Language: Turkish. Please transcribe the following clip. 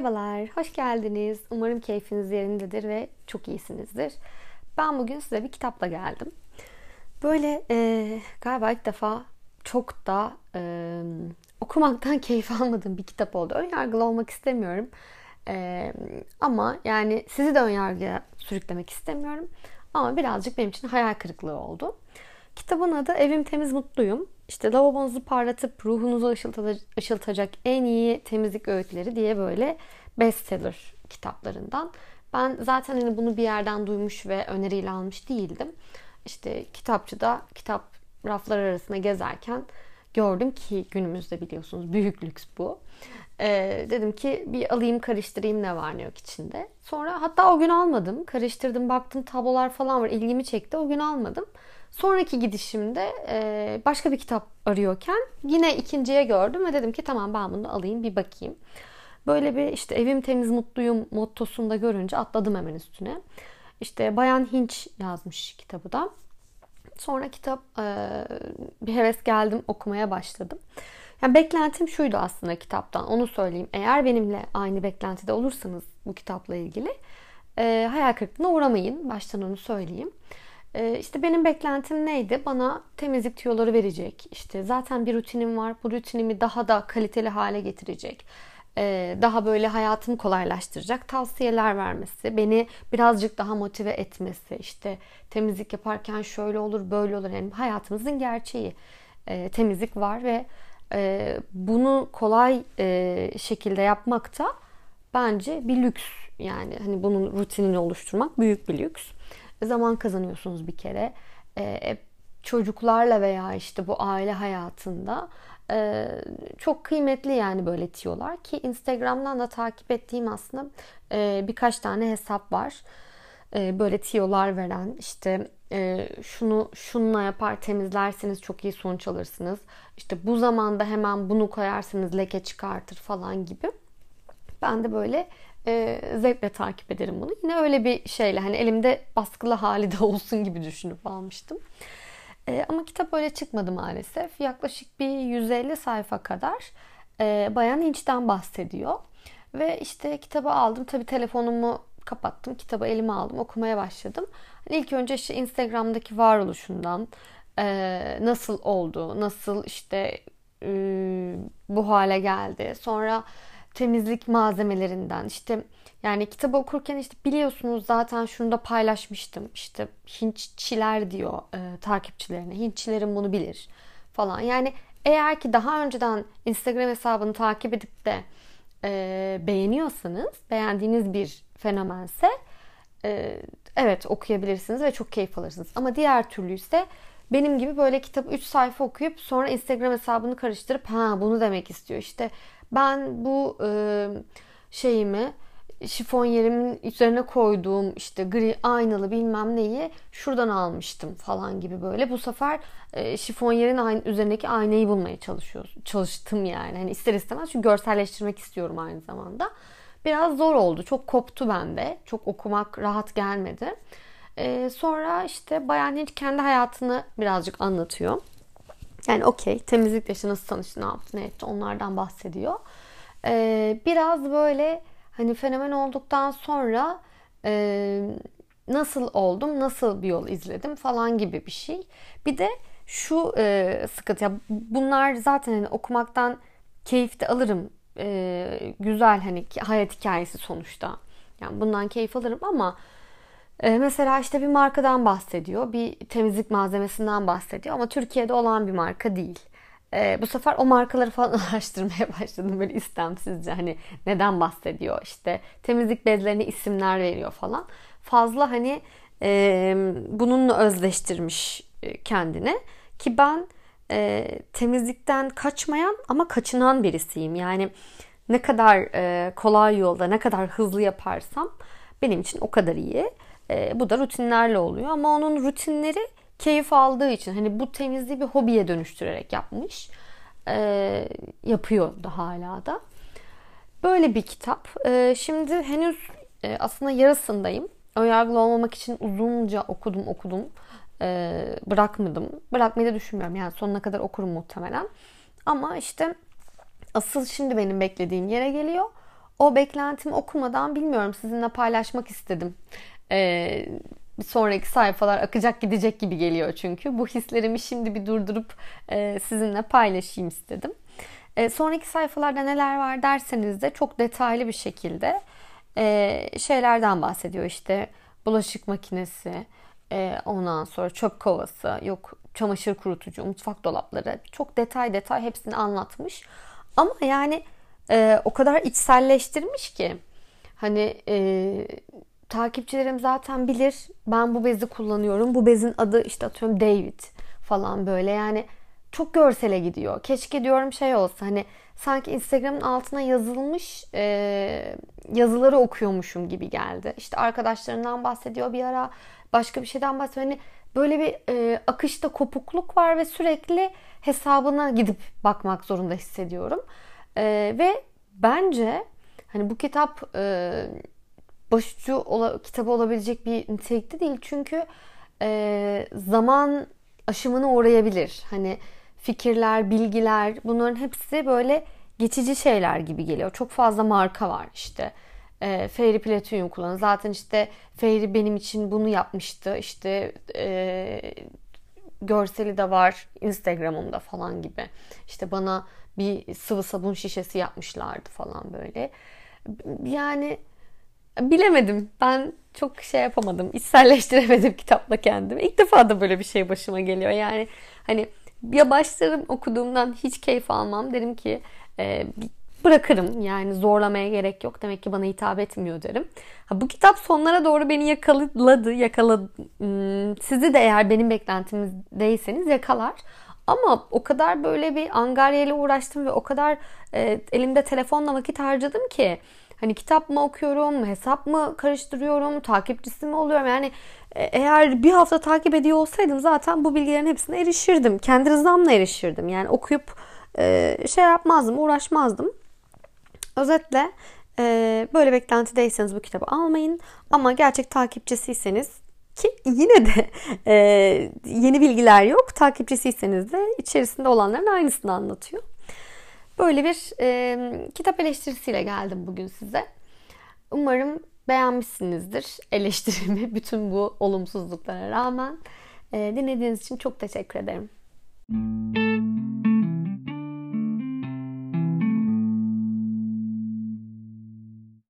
Merhabalar, hoş geldiniz. Umarım keyfiniz yerindedir ve çok iyisinizdir. Ben bugün size bir kitapla geldim. Böyle e, galiba ilk defa çok da e, okumaktan keyif almadığım bir kitap oldu. Önyargılı olmak istemiyorum. E, ama yani sizi de önyargıya sürüklemek istemiyorum. Ama birazcık benim için hayal kırıklığı oldu. Kitabın adı Evim Temiz Mutluyum. İşte lavabonuzu parlatıp ruhunuzu ışıltacak en iyi temizlik öğütleri diye böyle bestseller kitaplarından. Ben zaten hani bunu bir yerden duymuş ve öneriyle almış değildim. İşte kitapçıda kitap raflar arasında gezerken gördüm ki günümüzde biliyorsunuz büyük lüks bu. Ee, dedim ki bir alayım karıştırayım ne var ne yok içinde. Sonra hatta o gün almadım. Karıştırdım baktım tablolar falan var ilgimi çekti. O gün almadım. Sonraki gidişimde e, başka bir kitap arıyorken yine ikinciye gördüm ve dedim ki tamam ben bunu alayım bir bakayım. Böyle bir işte evim temiz mutluyum mottosunda görünce atladım hemen üstüne. İşte Bayan Hinç yazmış kitabı da. Sonra kitap e, bir heves geldim okumaya başladım. Yani beklentim şuydu aslında kitaptan onu söyleyeyim. Eğer benimle aynı beklentide olursanız bu kitapla ilgili e, hayal kırıklığına uğramayın. Baştan onu söyleyeyim. Ee, işte benim beklentim neydi? Bana temizlik tüyoları verecek. İşte zaten bir rutinim var. Bu rutinimi daha da kaliteli hale getirecek. Ee, daha böyle hayatımı kolaylaştıracak tavsiyeler vermesi, beni birazcık daha motive etmesi, işte temizlik yaparken şöyle olur, böyle olur. Yani hayatımızın gerçeği. Ee, temizlik var ve e, bunu kolay e, şekilde yapmak da bence bir lüks. Yani hani bunun rutinini oluşturmak büyük bir lüks zaman kazanıyorsunuz bir kere. E, çocuklarla veya işte bu aile hayatında e, çok kıymetli yani böyle tiyolar ki Instagram'dan da takip ettiğim aslında e, birkaç tane hesap var. E, böyle tiyolar veren işte e, şunu şununla yapar temizlerseniz çok iyi sonuç alırsınız. İşte bu zamanda hemen bunu koyarsınız leke çıkartır falan gibi. Ben de böyle e, zevkle takip ederim bunu. Yine öyle bir şeyle hani elimde baskılı hali de olsun gibi düşünüp almıştım. E, ama kitap öyle çıkmadı maalesef. Yaklaşık bir 150 sayfa kadar e, Bayan Hinç'ten bahsediyor. Ve işte kitabı aldım. Tabii telefonumu kapattım. Kitabı elime aldım. Okumaya başladım. Hani ilk önce işte Instagram'daki varoluşundan e, nasıl oldu, nasıl işte e, bu hale geldi. Sonra temizlik malzemelerinden işte yani kitabı okurken işte biliyorsunuz zaten şunu da paylaşmıştım. İşte Hintçiler diyor e, takipçilerine. Hintçilerin bunu bilir falan. Yani eğer ki daha önceden Instagram hesabını takip edip de e, beğeniyorsanız, beğendiğiniz bir fenomense e, evet okuyabilirsiniz ve çok keyif alırsınız. Ama diğer türlü ise benim gibi böyle kitap 3 sayfa okuyup sonra Instagram hesabını karıştırıp ha bunu demek istiyor. İşte ben bu e, şeyimi şifon yerimin üzerine koyduğum işte gri aynalı bilmem neyi şuradan almıştım falan gibi böyle. Bu sefer e, şifon yerin aynı, üzerindeki aynayı bulmaya çalışıyor, çalıştım yani. Hani ister istemez çünkü görselleştirmek istiyorum aynı zamanda. Biraz zor oldu. Çok koptu bende. Çok okumak rahat gelmedi. E, sonra işte Bayan Hinch kendi hayatını birazcık anlatıyor. Yani okey temizlikle nasıl tanıştı, ne yaptı, ne etti onlardan bahsediyor. Ee, biraz böyle hani fenomen olduktan sonra e, nasıl oldum, nasıl bir yol izledim falan gibi bir şey. Bir de şu e, sıkıntı ya bunlar zaten hani okumaktan keyif de alırım. E, güzel hani hayat hikayesi sonuçta. Yani bundan keyif alırım ama e, mesela işte bir markadan bahsediyor. Bir temizlik malzemesinden bahsediyor ama Türkiye'de olan bir marka değil. E, bu sefer o markaları falan araştırmaya başladım böyle istemsizce hani neden bahsediyor işte temizlik bezlerine isimler veriyor falan. Fazla hani e, bununla özleştirmiş e, kendine ki ben e, temizlikten kaçmayan ama kaçınan birisiyim. Yani ne kadar e, kolay yolda ne kadar hızlı yaparsam benim için o kadar iyi. E, bu da rutinlerle oluyor ama onun rutinleri keyif aldığı için hani bu temizliği bir hobiye dönüştürerek yapmış. E, yapıyor da hala da. Böyle bir kitap. E, şimdi henüz e, aslında yarısındayım. Önyargılı olmamak için uzunca okudum okudum. E, bırakmadım. Bırakmayı da düşünmüyorum. Yani sonuna kadar okurum muhtemelen. Ama işte asıl şimdi benim beklediğim yere geliyor. o beklentimi okumadan bilmiyorum sizinle paylaşmak istedim. Ee, sonraki sayfalar akacak gidecek gibi geliyor çünkü. Bu hislerimi şimdi bir durdurup e, sizinle paylaşayım istedim. E, sonraki sayfalarda neler var derseniz de çok detaylı bir şekilde e, şeylerden bahsediyor. İşte bulaşık makinesi, ondan sonra çöp kovası, yok çamaşır kurutucu, mutfak dolapları. Çok detay detay hepsini anlatmış. Ama yani o kadar içselleştirmiş ki hani takipçilerim zaten bilir ben bu bezi kullanıyorum. Bu bezin adı işte atıyorum David falan böyle yani çok görsele gidiyor. Keşke diyorum şey olsa hani sanki Instagram'ın altına yazılmış e, yazıları okuyormuşum gibi geldi. İşte arkadaşlarından bahsediyor bir ara başka bir şeyden bahsediyor. Hani böyle bir e, akışta kopukluk var ve sürekli hesabına gidip bakmak zorunda hissediyorum. E, ve bence hani bu kitap e, başucu ola, kitabı olabilecek bir nitelikte değil. Çünkü e, zaman aşımına uğrayabilir. Hani fikirler, bilgiler bunların hepsi böyle geçici şeyler gibi geliyor. Çok fazla marka var işte. E, Fairy Platinum kullanın. Zaten işte Fairy benim için bunu yapmıştı. İşte e, görseli de var Instagram'ımda falan gibi. İşte bana bir sıvı sabun şişesi yapmışlardı falan böyle. Yani bilemedim. Ben çok şey yapamadım. İçselleştiremedim kitapla kendimi. İlk defa da böyle bir şey başıma geliyor. Yani hani ya başlarım okuduğumdan hiç keyif almam. Derim ki e, bırakırım. Yani zorlamaya gerek yok. Demek ki bana hitap etmiyor derim. Ha, bu kitap sonlara doğru beni yakaladı. yakaladı. Hmm, sizi de eğer benim beklentimizdeyseniz yakalar. Ama o kadar böyle bir angarya ile uğraştım ve o kadar e, elimde telefonla vakit harcadım ki Hani kitap mı okuyorum, hesap mı karıştırıyorum, takipçisi mi oluyorum? Yani e, eğer bir hafta takip ediyor olsaydım zaten bu bilgilerin hepsine erişirdim. Kendi rızamla erişirdim. Yani okuyup e, şey yapmazdım, uğraşmazdım. Özetle e, böyle beklentideyseniz bu kitabı almayın. Ama gerçek takipçisiyseniz ki yine de e, yeni bilgiler yok. Takipçisiyseniz de içerisinde olanların aynısını anlatıyor. Böyle bir e, kitap eleştirisiyle geldim bugün size. Umarım beğenmişsinizdir eleştirimi bütün bu olumsuzluklara rağmen. E, dinlediğiniz için çok teşekkür ederim. Müzik